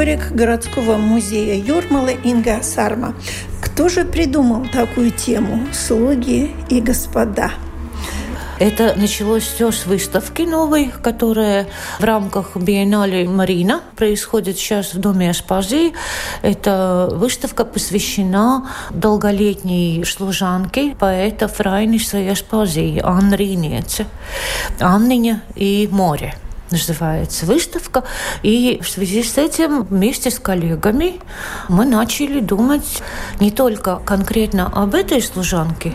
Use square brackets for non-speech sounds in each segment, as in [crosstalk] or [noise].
Историк городского музея Юрмала Инга Сарма. Кто же придумал такую тему «Слуги и господа»? Это началось все с выставки новой, которая в рамках Биеннале Марина происходит сейчас в Доме Аспазии. Эта выставка посвящена долголетней служанке поэта Фрайниса и Аспазии Анны Ринеце, Анниня и море называется выставка. И в связи с этим вместе с коллегами мы начали думать не только конкретно об этой служанке,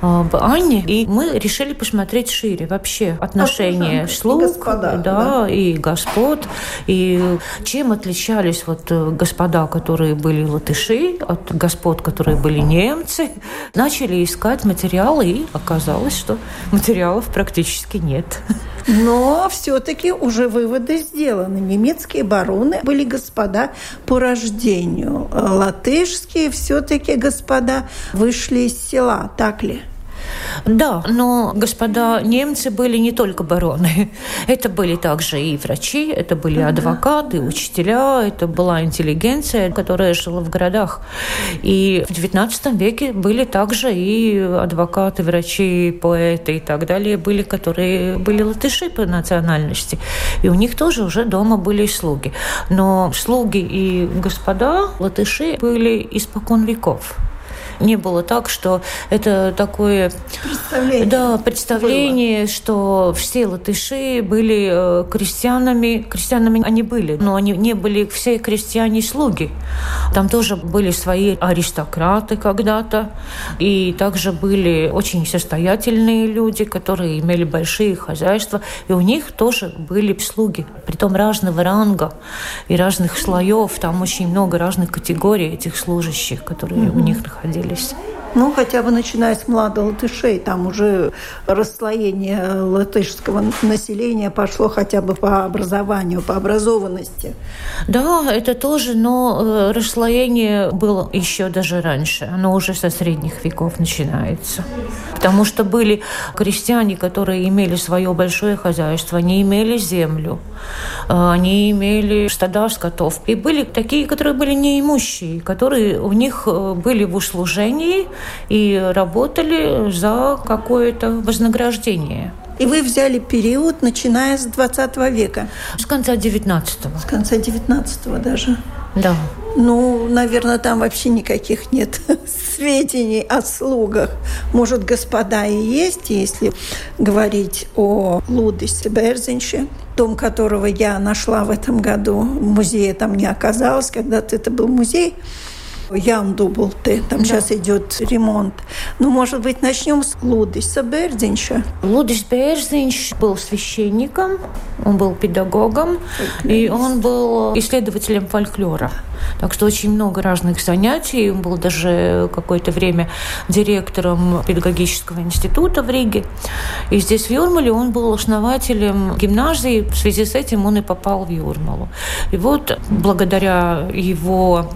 об Анне, и мы решили посмотреть шире вообще отношения слуг, и господа, да, да, и господ, и чем отличались вот э, господа, которые были латыши, от господ, которые были немцы. Начали искать материалы, и оказалось, что материалов практически нет. Но все-таки уже выводы сделаны. Немецкие бароны были господа по рождению. Латышские все-таки господа вышли из села, так ли? Да, но господа немцы были не только бароны. [laughs] Это были также и врачи, это были адвокаты, учителя, это была интеллигенция, которая жила в городах. И в XIX веке были также и адвокаты, врачи, поэты и так далее, были, которые были латыши по национальности. И у них тоже уже дома были слуги. Но слуги и господа латыши были испокон веков не было так, что это такое представление, да, представление было. что все латыши были э, крестьянами. Крестьянами они были, но они не были все крестьяне-слуги. Там тоже были свои аристократы когда-то, и также были очень состоятельные люди, которые имели большие хозяйства, и у них тоже были слуги, притом разного ранга и разных слоев. Там очень много разных категорий этих служащих, которые mm-hmm. у них находились находились. Ну, хотя бы начиная с младо латышей, там уже расслоение латышского населения пошло хотя бы по образованию, по образованности. Да, это тоже, но э, расслоение было еще даже раньше. Оно уже со средних веков начинается. Потому что были крестьяне, которые имели свое большое хозяйство, они имели землю, э, они имели стада скотов. И были такие, которые были неимущие, которые у них э, были в услужении, и работали за какое-то вознаграждение. И вы взяли период, начиная с 20 века? С конца 19-го. С конца 19-го даже? Да. Ну, наверное, там вообще никаких нет [laughs] сведений о слугах. Может, господа и есть, если говорить о Лудисе Берзинше, дом которого я нашла в этом году. Музея там не оказалось, когда-то это был музей. Ян Дублты. Там да. сейчас идет ремонт. Ну, может быть, начнем с Лудиса Бердинша. Лудис Бердинш был священником, он был педагогом, и он был исследователем фольклора. Так что очень много разных занятий. Он был даже какое-то время директором педагогического института в Риге. И здесь в Юрмале он был основателем гимназии. В связи с этим он и попал в Юрмалу. И вот благодаря его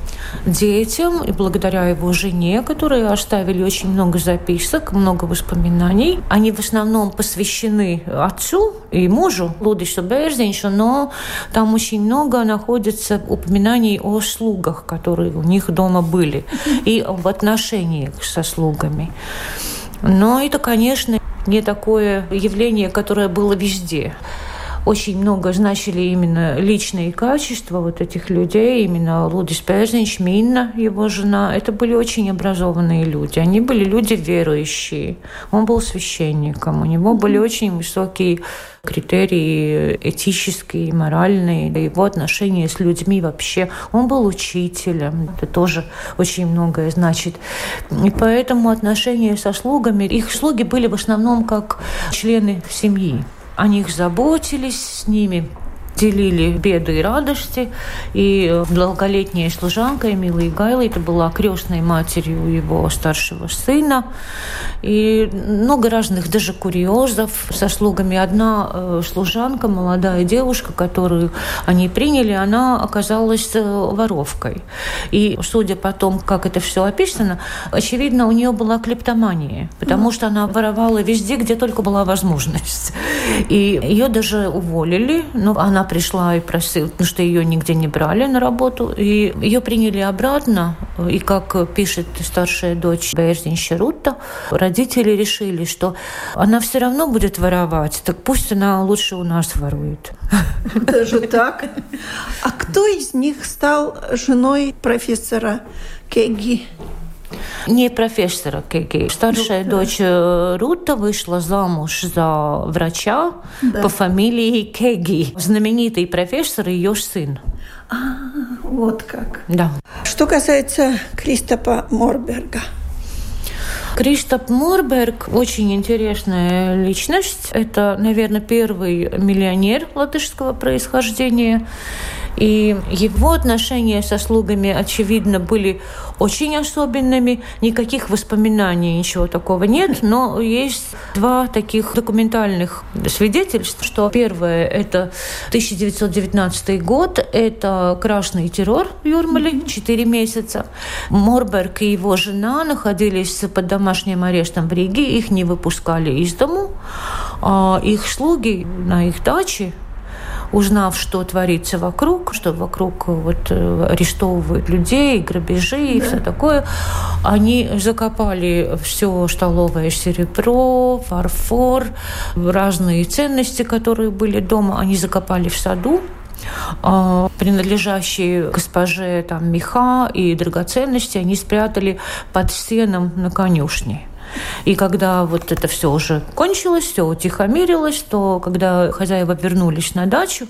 детям и благодаря его жене, которые оставили очень много записок, много воспоминаний, они в основном посвящены отцу и мужу Лудишу Берзиншу, но там очень много находится упоминаний о слугах, которые у них дома были, и в отношениях со слугами. Но это, конечно, не такое явление, которое было везде. Очень много значили именно личные качества вот этих людей, именно Лудис Пезинч, Минна, его жена. Это были очень образованные люди. Они были люди верующие. Он был священником. У него были очень высокие критерии этические, моральные, его отношения с людьми вообще. Он был учителем, это тоже очень многое значит. И поэтому отношения со слугами, их слуги были в основном как члены семьи. О них заботились, с ними делили беды и радости. И долголетняя служанка Эмилия Гайла, это была крестной матерью его старшего сына. И много разных даже курьезов со слугами. Одна э, служанка, молодая девушка, которую они приняли, она оказалась э, воровкой. И судя по тому, как это все описано, очевидно, у нее была клептомания, потому что она воровала везде, где только была возможность. И ее даже уволили, но она пришла и просила, потому что ее нигде не брали на работу, и ее приняли обратно, и как пишет старшая дочь Берзин Шерута, родители решили, что она все равно будет воровать, так пусть она лучше у нас ворует. Даже так? А кто из них стал женой профессора Кеги? Не профессора Кеги. Старшая Доктор. дочь э, Рута вышла замуж за врача да. по фамилии Кеги. Знаменитый профессор ее сын. А, вот как. Да. Что касается Кристопа Морберга. Кристоп Морберг очень интересная личность. Это, наверное, первый миллионер латышского происхождения. И его отношения со слугами, очевидно, были очень особенными. Никаких воспоминаний, ничего такого нет, но есть два таких документальных свидетельства, что первое – это 1919 год, это красный террор в Юрмале, 4 месяца. Морберг и его жена находились под домашним арестом в Риге, их не выпускали из дому, а их слуги на их даче узнав, что творится вокруг, что вокруг вот э, арестовывают людей, грабежи и да. все такое, они закопали все столовое серебро, фарфор, разные ценности, которые были дома, они закопали в саду а, принадлежащие госпоже там меха и драгоценности они спрятали под стеном на конюшне. И когда вот это все уже кончилось, все утихомирилось, то когда хозяева вернулись на дачу,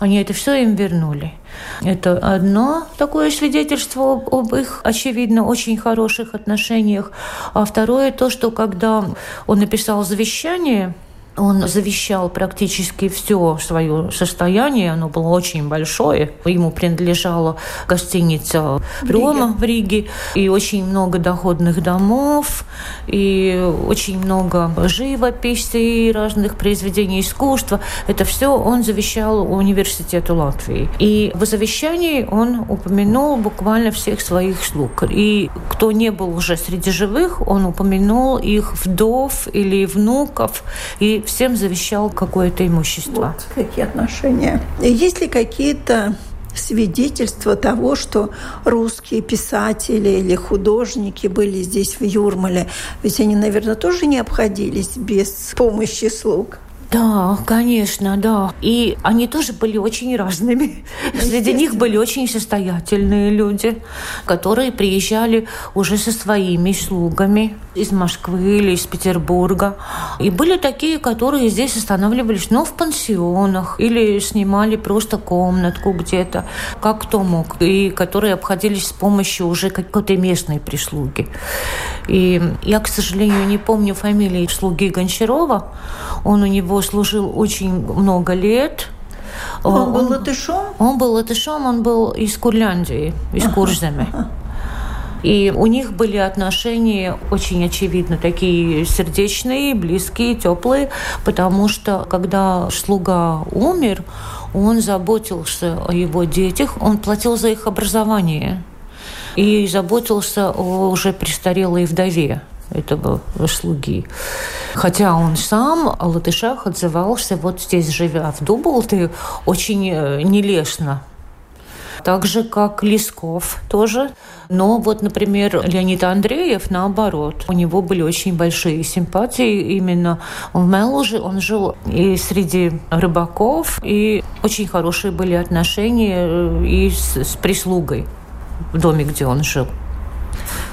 они это все им вернули. Это одно такое свидетельство об, их, очевидно, очень хороших отношениях. А второе то, что когда он написал завещание, он завещал практически все свое состояние, оно было очень большое. Ему принадлежала гостиница Рома в Риге, и очень много доходных домов, и очень много живописи, разных произведений искусства. Это все он завещал университету Латвии. И в завещании он упомянул буквально всех своих слуг. И кто не был уже среди живых, он упомянул их вдов или внуков, и всем завещал какое-то имущество. Вот какие отношения. Есть ли какие-то свидетельства того, что русские писатели или художники были здесь в Юрмале. Ведь они, наверное, тоже не обходились без помощи слуг. Да, конечно, да. И они тоже были очень разными. Среди них были очень состоятельные люди, которые приезжали уже со своими слугами из Москвы или из Петербурга. И были такие, которые здесь останавливались, но в пансионах или снимали просто комнатку где-то, как кто мог, и которые обходились с помощью уже какой-то местной прислуги. И я, к сожалению, не помню фамилии слуги Гончарова. Он у него служил очень много лет. Он был латышом? Он был латышом, он был из Курляндии, из Курзами. И у них были отношения очень очевидно такие сердечные, близкие, теплые, потому что когда слуга умер, он заботился о его детях, он платил за их образование и заботился о уже престарелой вдове этого слуги. Хотя он сам о латышах отзывался, вот здесь живя в Дублте, очень э, нелестно Так же, как Лесков тоже. Но вот, например, Леонид Андреев, наоборот, у него были очень большие симпатии именно в Мелуже. Он жил и среди рыбаков, и очень хорошие были отношения э, и с, с прислугой в доме, где он жил.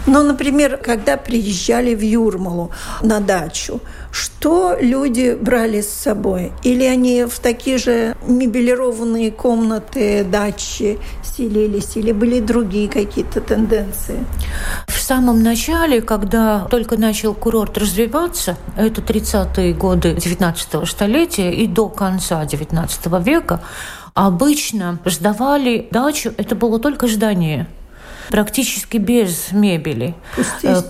Ну, например, когда приезжали в Юрмалу на дачу, что люди брали с собой? Или они в такие же мебелированные комнаты дачи селились, или были другие какие-то тенденции? В самом начале, когда только начал курорт развиваться, это 30-е годы 19-го столетия и до конца 19 века, обычно сдавали дачу, это было только здание практически без мебели.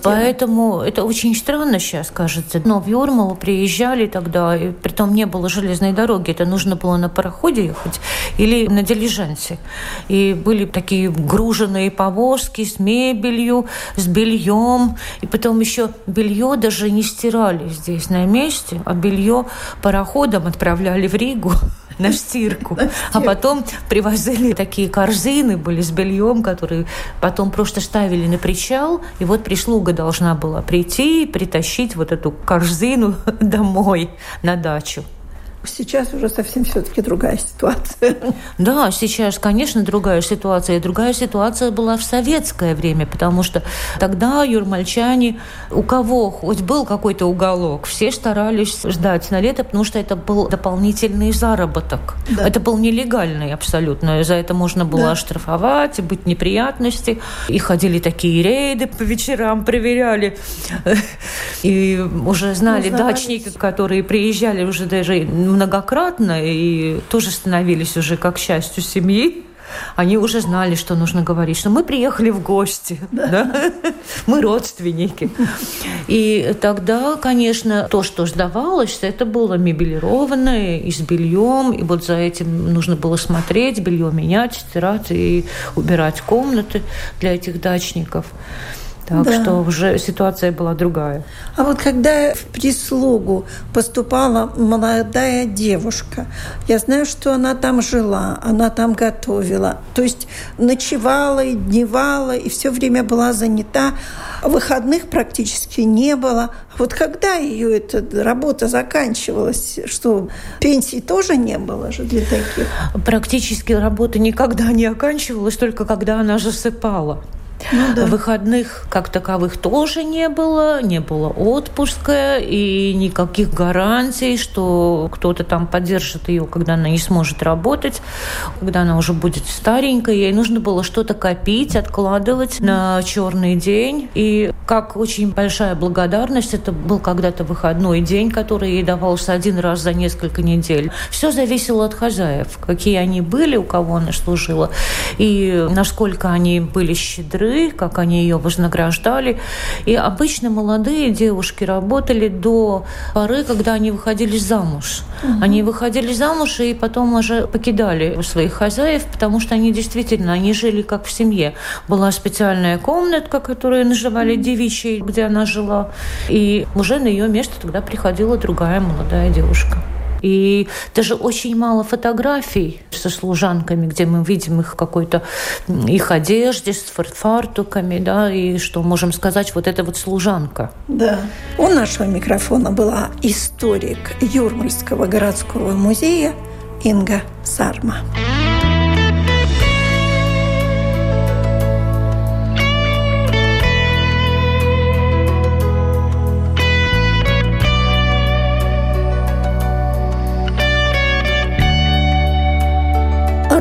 Поэтому это очень странно сейчас кажется. Но в Юрмалу приезжали тогда, и притом не было железной дороги, это нужно было на пароходе ехать или на дилижансе. И были такие груженные повозки с мебелью, с бельем. И потом еще белье даже не стирали здесь на месте, а белье пароходом отправляли в Ригу на стирку. А потом привозили такие корзины, были с бельем, которые потом просто ставили на причал, и вот прислуга должна была прийти и притащить вот эту корзину [laughs] домой на дачу. Сейчас уже совсем все-таки другая ситуация. Да, сейчас, конечно, другая ситуация. И другая ситуация была в советское время, потому что тогда юрмальчане, у кого хоть был какой-то уголок, все старались ждать на лето, потому что это был дополнительный заработок. Да. Это был нелегальный абсолютно. За это можно было да. оштрафовать, быть неприятности. И ходили такие рейды по вечерам, проверяли. [laughs] И уже знали дачники, которые приезжали уже даже многократно и тоже становились уже как частью семьи. Они уже знали, что нужно говорить, что мы приехали в гости, да. Да? мы родственники. И тогда, конечно, то, что сдавалось, это было мебелированное и с бельем, и вот за этим нужно было смотреть, белье менять, стирать и убирать комнаты для этих дачников. Так да. что уже ситуация была другая. А вот когда в прислугу поступала молодая девушка, я знаю, что она там жила, она там готовила. То есть ночевала и дневала, и все время была занята. Выходных практически не было. Вот когда ее эта работа заканчивалась, что пенсии тоже не было же для таких? Практически работа никогда не оканчивалась, только когда она засыпала. Ну, да. Выходных как таковых тоже не было, не было отпуска и никаких гарантий, что кто-то там поддержит ее, когда она не сможет работать, когда она уже будет старенькая. Ей нужно было что-то копить, откладывать на черный день. И как очень большая благодарность, это был когда-то выходной день, который ей давался один раз за несколько недель. Все зависело от хозяев, какие они были, у кого она служила, и насколько они были щедры труды, как они ее вознаграждали. И обычно молодые девушки работали до поры, когда они выходили замуж. Угу. Они выходили замуж и потом уже покидали своих хозяев, потому что они действительно, они жили как в семье. Была специальная комнатка, которую называли девичьей, где она жила. И уже на ее место тогда приходила другая молодая девушка. И даже очень мало фотографий со служанками, где мы видим их какой-то их одежде с фартуками, да, и что можем сказать, вот это вот служанка. Да. У нашего микрофона была историк Юрмальского городского музея Инга Сарма.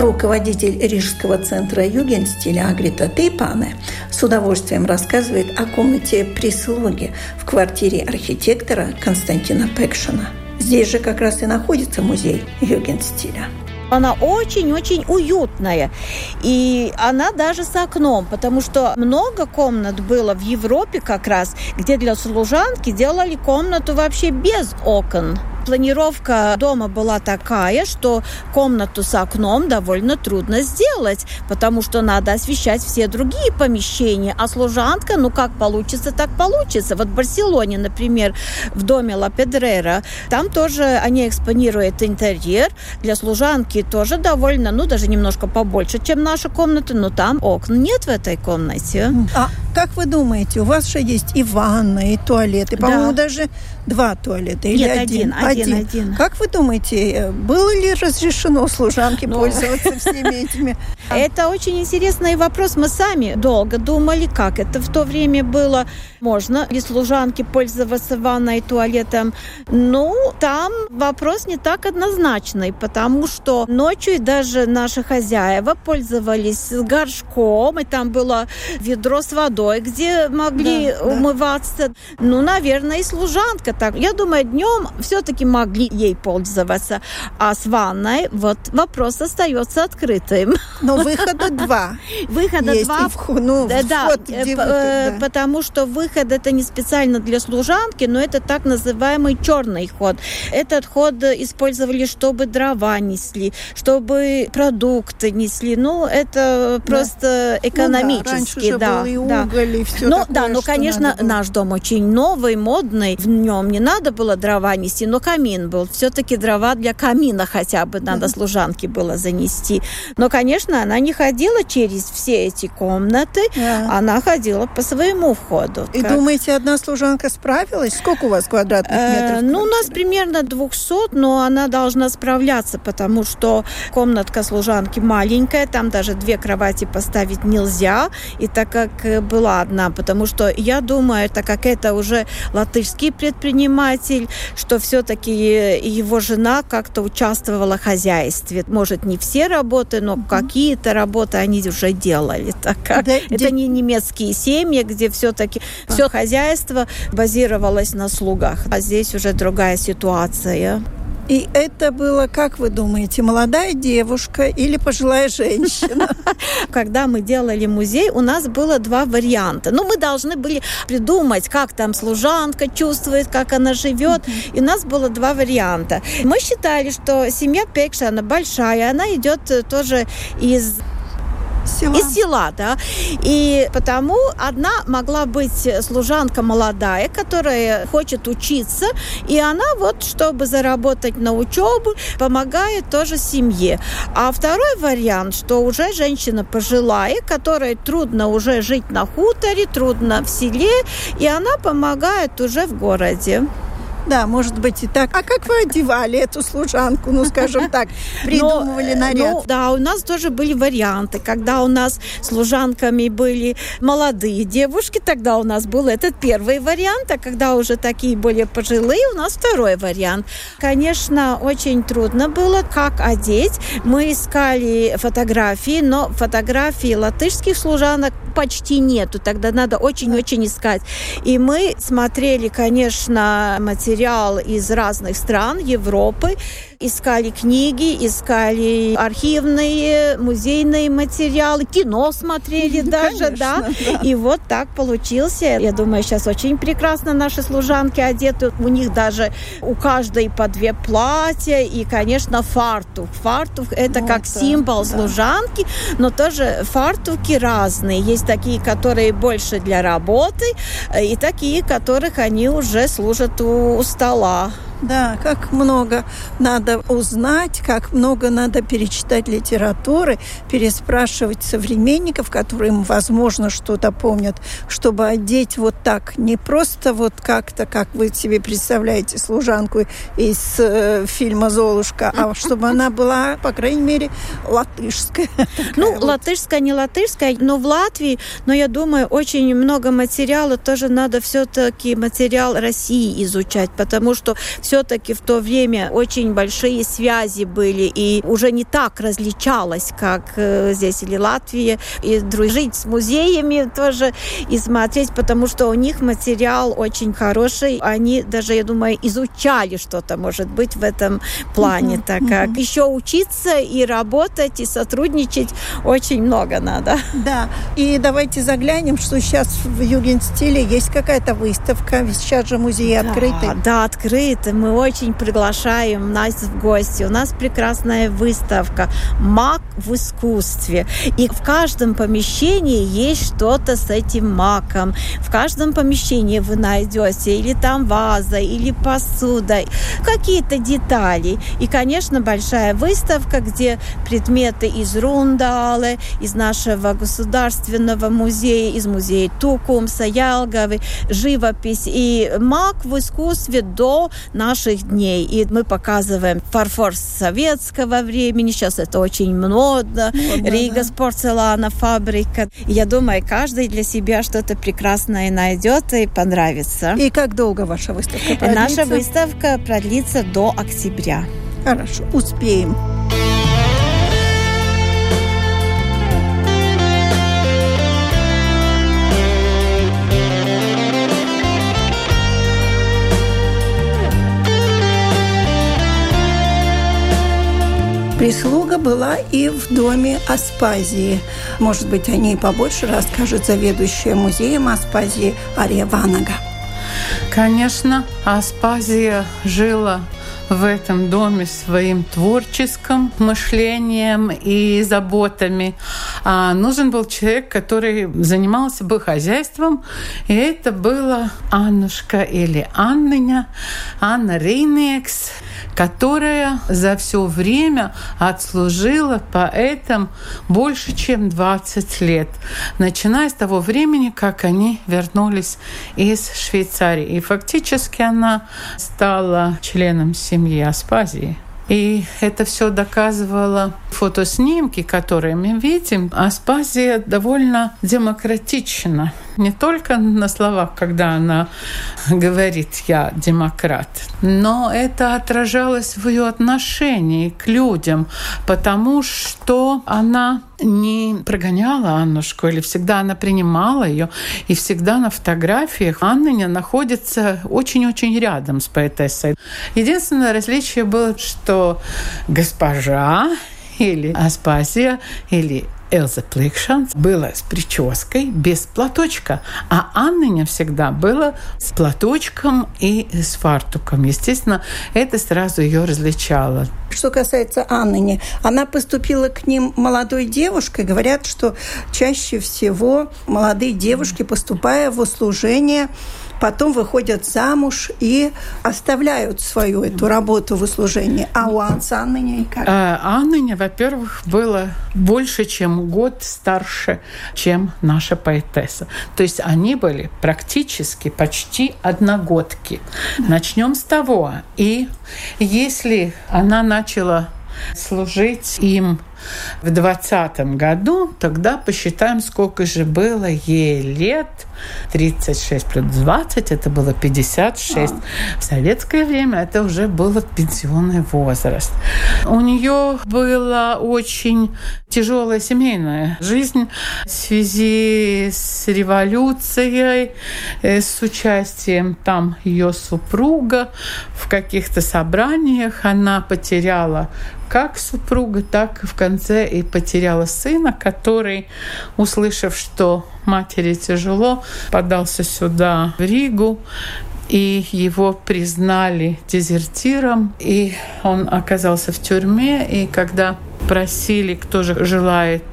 Руководитель Рижского центра югенстиля Агрита Тейпане с удовольствием рассказывает о комнате прислуги в квартире архитектора Константина Пекшина. Здесь же как раз и находится музей югенстиля. Она очень-очень уютная. И она даже с окном, потому что много комнат было в Европе как раз, где для служанки делали комнату вообще без окон. Планировка дома была такая, что комнату с окном довольно трудно сделать, потому что надо освещать все другие помещения, а служанка, ну как получится, так получится. Вот в Барселоне, например, в доме Ла Педрера, там тоже они экспонируют интерьер. Для служанки тоже довольно, ну даже немножко побольше, чем наша комната, но там окон нет в этой комнате. А как вы думаете, у вас же есть и ванна, и туалет, и, по-моему, да. даже два туалета или Нет, один? Один, один, один. Как вы думаете, было ли разрешено служанке ну... пользоваться [laughs] всеми этими? Это очень интересный вопрос. Мы сами долго думали, как это в то время было. Можно ли служанке пользоваться ванной и туалетом? Ну, там вопрос не так однозначный, потому что ночью даже наши хозяева пользовались горшком, и там было ведро с водой, где могли да, умываться. Да. Ну, наверное, и служанка так. Я думаю, днем все-таки могли ей пользоваться. А с ванной вот вопрос остается открытым. Но выхода два. [laughs] Выхода Есть два. Вход, ну, да, вход, да, выход, да. потому что выход это не специально для служанки, но это так называемый черный ход. Этот ход использовали, чтобы дрова несли, чтобы продукты несли. Ну, это просто да. экономически, ну, да. да, и да. уголь, и все ну, такое, да, ну, конечно, наш дом очень новый, модный. В нем не надо было дрова нести, но камин был. Все-таки дрова для камина хотя бы надо служанке было занести. Но, конечно, она не ходила через все эти комнаты, да. она ходила по своему входу. И как... думаете, одна служанка справилась? Сколько у вас квадратных э, метров? Э, ну, у нас примерно 200, но она должна справляться, потому что комнатка служанки маленькая, там даже две кровати поставить нельзя, и так как была одна, потому что я думаю, так как это уже латышский предприниматель, что все-таки его жена как-то участвовала в хозяйстве. Может, не все работы, но какие-то работы они уже делали. [laughs] Так как да, это де... не немецкие семьи, где все-таки а. все хозяйство базировалось на слугах. А здесь уже другая ситуация. И это было, как вы думаете, молодая девушка или пожилая женщина? [laughs] Когда мы делали музей, у нас было два варианта. Ну, мы должны были придумать, как там служанка чувствует, как она живет. И у нас было два варианта. Мы считали, что семья Пекша, она большая, она идет тоже из села. из села, да. И потому одна могла быть служанка молодая, которая хочет учиться, и она вот, чтобы заработать на учебу, помогает тоже семье. А второй вариант, что уже женщина пожилая, которой трудно уже жить на хуторе, трудно в селе, и она помогает уже в городе. Да, может быть и так. А как вы одевали эту служанку, ну, скажем [laughs] так, придумывали Но, наряд? Ну, да, у нас тоже были варианты. Когда у нас служанками были молодые девушки, тогда у нас был этот первый вариант, а когда уже такие более пожилые, у нас второй вариант. Конечно, очень трудно было, как одеть. Мы искали фотографии, но фотографии латышских служанок почти нету. Тогда надо очень-очень искать. И мы смотрели, конечно, материалы материал из разных стран Европы. Искали книги, искали архивные, музейные материалы, кино смотрели [laughs] ну, даже, конечно, да? да. И вот так получился. Я думаю, сейчас очень прекрасно наши служанки одеты. У них даже у каждой по две платья и, конечно, фартук. Фартук это вот, как символ да. служанки, но тоже фартуки разные. Есть такие, которые больше для работы, и такие, которых они уже служат у está lá Да, как много надо узнать, как много надо перечитать литературы, переспрашивать современников, которые, возможно, что-то помнят, чтобы одеть вот так, не просто вот как-то, как вы себе представляете служанку из э, фильма «Золушка», а чтобы она была, по крайней мере, латышская. [laughs] Ну, вот. латышская, не латышская, но в Латвии, но я думаю, очень много материала тоже надо все-таки материал России изучать, потому что все-таки в то время очень большие связи были, и уже не так различалось, как э, здесь или Латвия, и дружить с музеями тоже, и смотреть, потому что у них материал очень хороший. Они даже, я думаю, изучали что-то, может быть, в этом плане, так как еще учиться и работать, и сотрудничать очень много надо. Да, и давайте заглянем, что сейчас в Югенстиле есть какая-то выставка, сейчас же музей да, открытый. Да, открыт мы очень приглашаем нас в гости. У нас прекрасная выставка «Мак в искусстве». И в каждом помещении есть что-то с этим маком. В каждом помещении вы найдете или там ваза, или посуда, какие-то детали. И, конечно, большая выставка, где предметы из Рундалы, из нашего государственного музея, из музея Тукумса, Ялговы, живопись и мак в искусстве до наших дней. И мы показываем фарфор советского времени. Сейчас это очень модно. модно Рига да. порцелана фабрика. Я думаю, каждый для себя что-то прекрасное найдет и понравится. И как долго ваша выставка продлится? Наша выставка продлится до октября. Хорошо, успеем. Прислуга была и в доме Аспазии. Может быть, о ней побольше расскажет заведующая музеем Аспазии Ария Ванага. Конечно, Аспазия жила в этом доме своим творческим мышлением и заботами. А нужен был человек, который занимался бы хозяйством, и это была Аннушка или Анныня, Анна Рейнекс, которая за все время отслужила поэтам больше, чем 20 лет, начиная с того времени, как они вернулись из Швейцарии. И фактически она стала членом семьи Аспазии. И это все доказывало фотоснимки, которые мы видим. Аспазия довольно демократична. Не только на словах, когда она [laughs] говорит «я демократ», но это отражалось в ее отношении к людям, потому что она не прогоняла Аннушку, или всегда она принимала ее, и всегда на фотографиях Анна находится очень-очень рядом с поэтессой. Единственное различие было, что госпожа или Аспазия, или Элза Пликшанс была с прической без платочка, а Анныня всегда была с платочком и с фартуком. Естественно, это сразу ее различало. Что касается Анныни, она поступила к ним молодой девушкой. Говорят, что чаще всего молодые девушки, поступая в услужение, потом выходят замуж и оставляют свою эту работу в услужении. А у Анны как? А, Анны, во-первых, было больше, чем год старше, чем наша поэтесса. То есть они были практически почти одногодки. Начнем с того. И если она начала служить им в 20 году, тогда посчитаем, сколько же было ей лет. 36 плюс 20, это было 56. А. В советское время это уже был пенсионный возраст. У нее была очень тяжелая семейная жизнь в связи с революцией, э, с участием там ее супруга в каких-то собраниях. Она потеряла как супруга, так и в конце и потеряла сына, который, услышав, что матери тяжело, подался сюда, в Ригу, и его признали дезертиром, и он оказался в тюрьме, и когда просили, кто же желает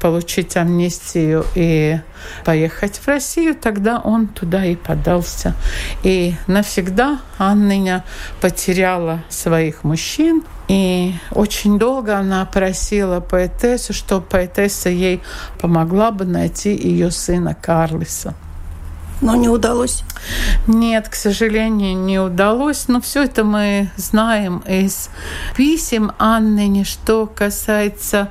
получить амнистию и поехать в Россию, тогда он туда и подался. И навсегда Анныня потеряла своих мужчин, и очень долго она просила поэтессу, что поэтесса ей помогла бы найти ее сына Карлиса. Но не удалось? Нет, к сожалению, не удалось. Но все это мы знаем из писем Анны, что касается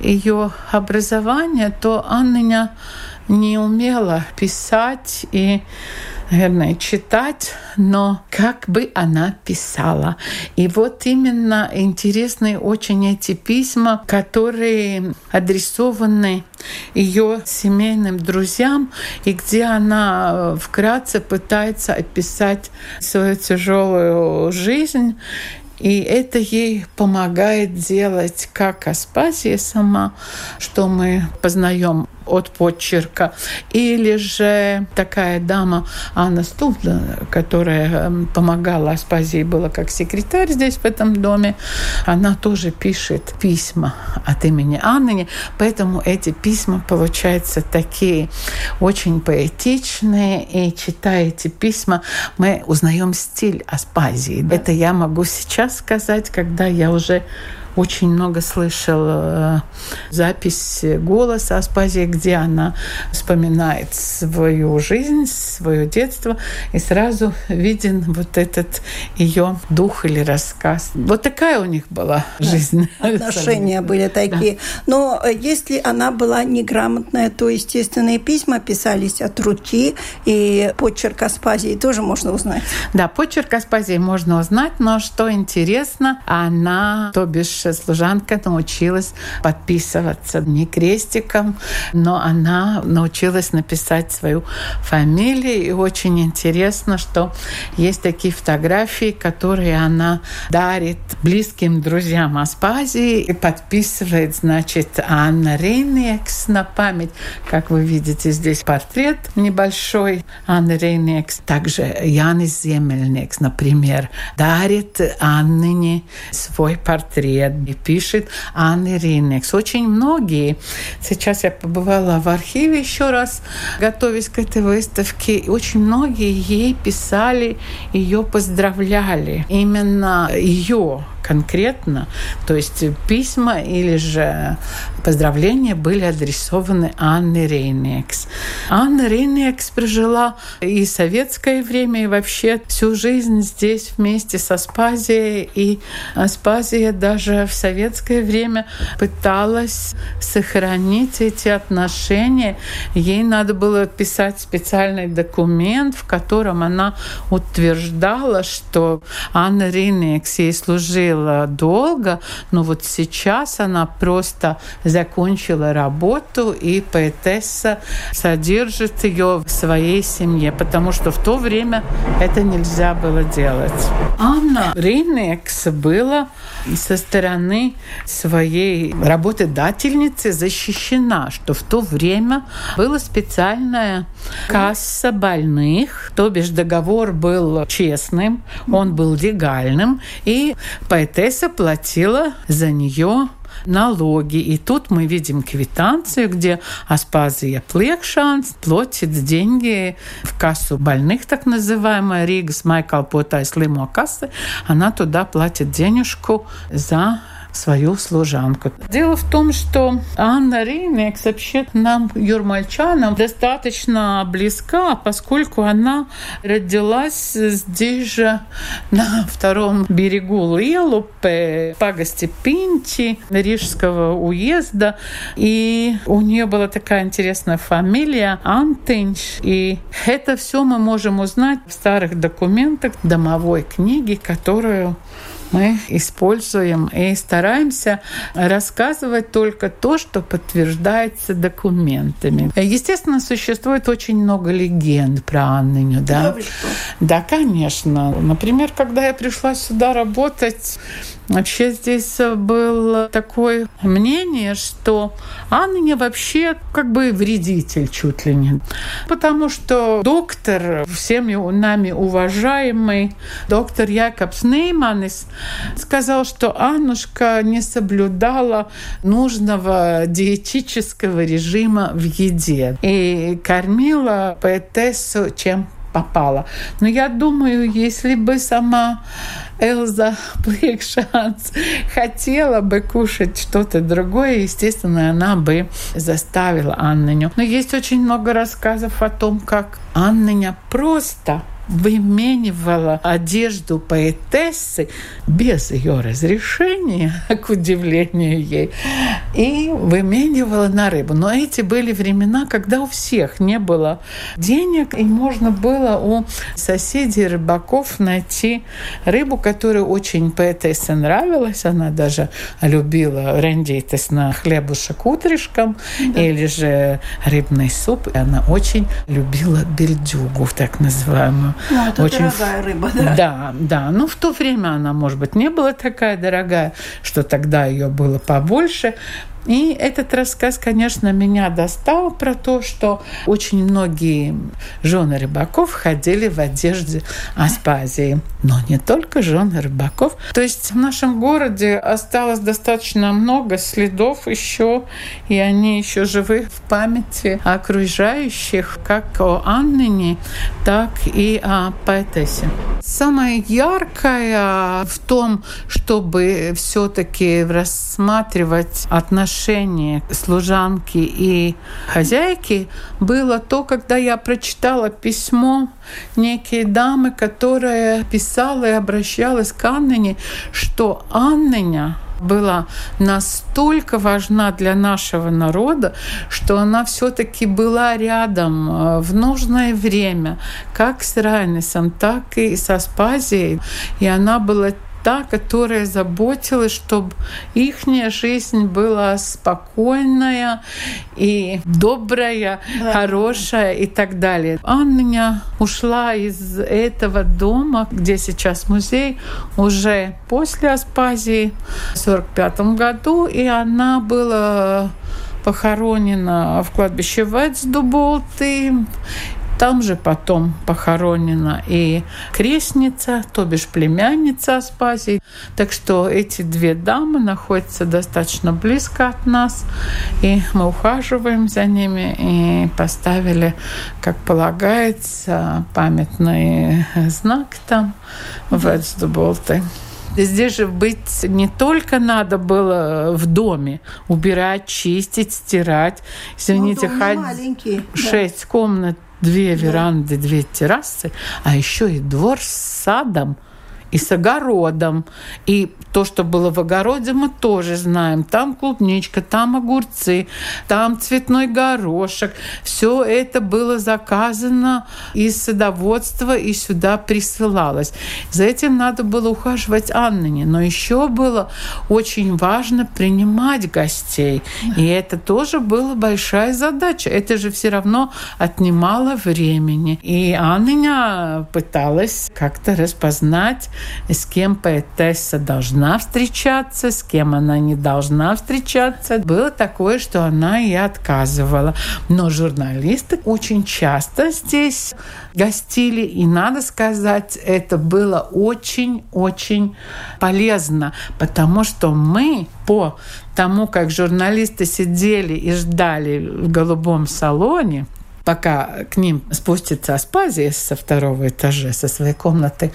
ее образования, то Анна не умела писать и наверное, читать, но как бы она писала. И вот именно интересны очень эти письма, которые адресованы ее семейным друзьям, и где она вкратце пытается описать свою тяжелую жизнь И это ей помогает делать как Аспазия сама, что мы познаем от почерка. Или же такая дама Анна Студла, которая эм, помогала Аспазии, была как секретарь здесь, в этом доме, она тоже пишет письма от имени Анны, поэтому эти письма получаются такие очень поэтичные, и читая эти письма, мы узнаем стиль Аспазии. Это я могу сейчас сказать, когда я уже очень много слышал э, запись голоса Аспазии, где она вспоминает свою жизнь, свое детство, и сразу виден вот этот ее дух или рассказ. Вот такая у них была жизнь. Отношения были такие. Да. Но э, если она была неграмотная, то естественные письма писались от руки, и почерк Аспазии тоже можно узнать. Да, почерк Аспазии можно узнать, но что интересно, она, то бишь служанка научилась подписываться не крестиком, но она научилась написать свою фамилию. И очень интересно, что есть такие фотографии, которые она дарит близким друзьям Аспазии и подписывает, значит, Анна Рейнекс на память. Как вы видите, здесь портрет небольшой Анны Рейнекс. Также Янис Земельникс, например, дарит Анне свой портрет и пишет Анны Ринекс. Очень многие. Сейчас я побывала в архиве еще раз, готовясь к этой выставке. Очень многие ей писали, ее поздравляли. Именно ее конкретно. То есть письма или же поздравления были адресованы Анне Рейнекс. Анна Рейнекс прожила и советское время, и вообще всю жизнь здесь вместе с Аспазией. И Аспазия даже в советское время пыталась сохранить эти отношения. Ей надо было писать специальный документ, в котором она утверждала, что Анна Рейнекс ей служила служила долго, но вот сейчас она просто закончила работу, и поэтесса содержит ее в своей семье, потому что в то время это нельзя было делать. Анна Рейнекс была со стороны своей работодательницы защищена, что в то время была специальная касса больных, то бишь договор был честным, он был легальным, и поэтесса платила за нее налоги. И тут мы видим квитанцию, где Аспазия Плекшанс платит деньги в кассу больных, так называемая Ригас Майкал Потай Слимо кассы. Она туда платит денежку за свою служанку. Дело в том, что Анна Рейнекс вообще нам, юрмальчанам, достаточно близка, поскольку она родилась здесь же, на втором берегу Лелупе, пагости Пинти, Рижского уезда. И у нее была такая интересная фамилия Антенч. И это все мы можем узнать в старых документах домовой книги, которую мы используем и стараемся рассказывать только то, что подтверждается документами. Естественно, существует очень много легенд про Анныню. Да, да, да конечно. Например, когда я пришла сюда работать, Вообще здесь было такое мнение, что Анна вообще как бы вредитель чуть ли не. Потому что доктор, всеми нами уважаемый доктор Якобс Нейманис сказал, что Аннушка не соблюдала нужного диетического режима в еде и кормила поэтессу чем попала. Но я думаю, если бы сама Элза [laughs] Плейкшанс хотела бы кушать что-то другое, естественно, она бы заставила Анненю. Но есть очень много рассказов о том, как Анненя просто выменивала одежду поэтессы без ее разрешения, [laughs] к удивлению ей, и выменивала на рыбу. Но эти были времена, когда у всех не было денег, и можно было у соседей рыбаков найти рыбу, которая очень поэтессе нравилась. Она даже любила рендитес на хлебушек утришком да. или же рыбный суп. И она очень любила бельдюгу, так называемую. Ну, это очень... дорогая рыба, да? Да, да. Ну, в то время она, может быть, не была такая дорогая, что тогда ее было побольше. И этот рассказ, конечно, меня достал про то, что очень многие жены рыбаков ходили в одежде Аспазии. Но не только жены рыбаков. То есть в нашем городе осталось достаточно много следов еще, и они еще живы в памяти окружающих, как о Аннине, так и о поэтессе. Самое яркое в том, чтобы все-таки рассматривать отношения отношение служанки и хозяйки было то, когда я прочитала письмо некие дамы, которая писала и обращалась к Аннине, что Анныня была настолько важна для нашего народа, что она все-таки была рядом э, в нужное время, как с Райнесом, так и с Аспазией. И она была та, которая заботилась, чтобы их жизнь была спокойная и добрая, да. хорошая и так далее. Анна ушла из этого дома, где сейчас музей, уже после Аспазии в 1945 году, и она была похоронена в кладбище Вецдуболты. Там же потом похоронена и крестница, то бишь племянница Аспазии. Так что эти две дамы находятся достаточно близко от нас, и мы ухаживаем за ними и поставили, как полагается, памятный знак там в Эцдуболте. Здесь же быть не только надо было в доме убирать, чистить, стирать. Извините, ну, маленький, шесть да. комнат две веранды, две террасы, а еще и двор с садом и с огородом. И то, что было в огороде, мы тоже знаем. Там клубничка, там огурцы, там цветной горошек. Все это было заказано из садоводства и сюда присылалось. За этим надо было ухаживать Анне. Но еще было очень важно принимать гостей. И это тоже была большая задача. Это же все равно отнимало времени. И Анна пыталась как-то распознать, с кем поэтесса должна встречаться, с кем она не должна встречаться. Было такое, что она и отказывала. Но журналисты очень часто здесь гостили, и надо сказать, это было очень-очень полезно, потому что мы по тому, как журналисты сидели и ждали в голубом салоне, пока к ним спустится Аспазия со второго этажа, со своей комнаты,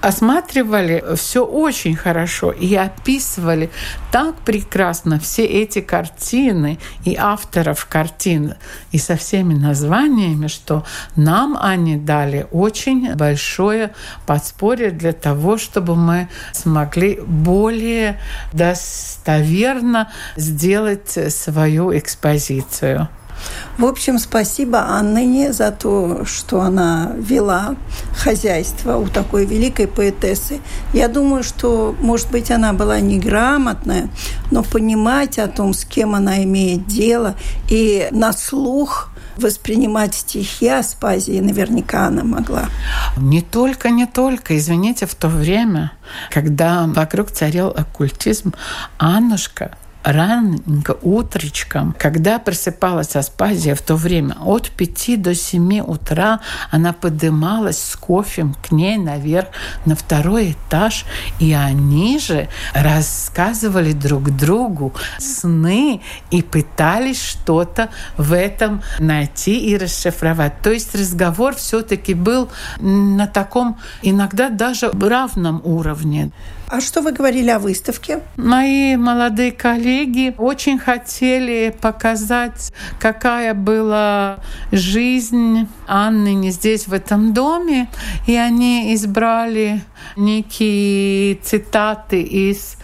осматривали все очень хорошо и описывали так прекрасно все эти картины и авторов картин и со всеми названиями, что нам они дали очень большое подспорье для того, чтобы мы смогли более достоверно сделать свою экспозицию. В общем, спасибо Анне за то, что она вела хозяйство у такой великой поэтессы. Я думаю, что, может быть, она была неграмотная, но понимать о том, с кем она имеет дело, и на слух воспринимать стихи Аспазии наверняка она могла. Не только, не только. Извините, в то время, когда вокруг царил оккультизм, Аннушка раненько, утречком, когда просыпалась Аспазия в то время, от 5 до 7 утра она поднималась с кофем к ней наверх на второй этаж, и они же рассказывали друг другу сны и пытались что-то в этом найти и расшифровать. То есть разговор все-таки был на таком иногда даже равном уровне. А что вы говорили о выставке? Мои молодые коллеги очень хотели показать, какая была жизнь Анны не здесь, в этом доме. И они избрали некие цитаты из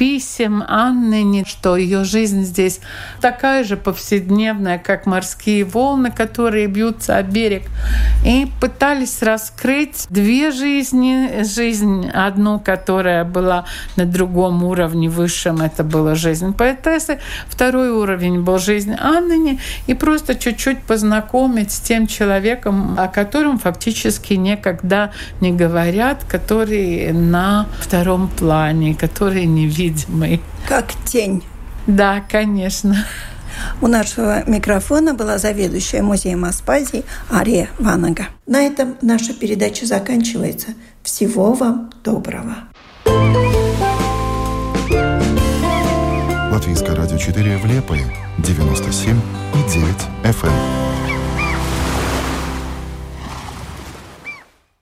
писем Анны, что ее жизнь здесь такая же повседневная, как морские волны, которые бьются о берег. И пытались раскрыть две жизни. Жизнь одну, которая была на другом уровне высшем, это была жизнь поэтессы. Второй уровень был жизнь Анны. И просто чуть-чуть познакомить с тем человеком, о котором фактически никогда не говорят, который на втором плане, который невидимый. Как тень. Да, конечно. У нашего микрофона была заведующая музеем Аспазии Ария Ванага. На этом наша передача заканчивается. Всего вам доброго. Латвийское радио 4 в Лепое, 97 и 9 FM.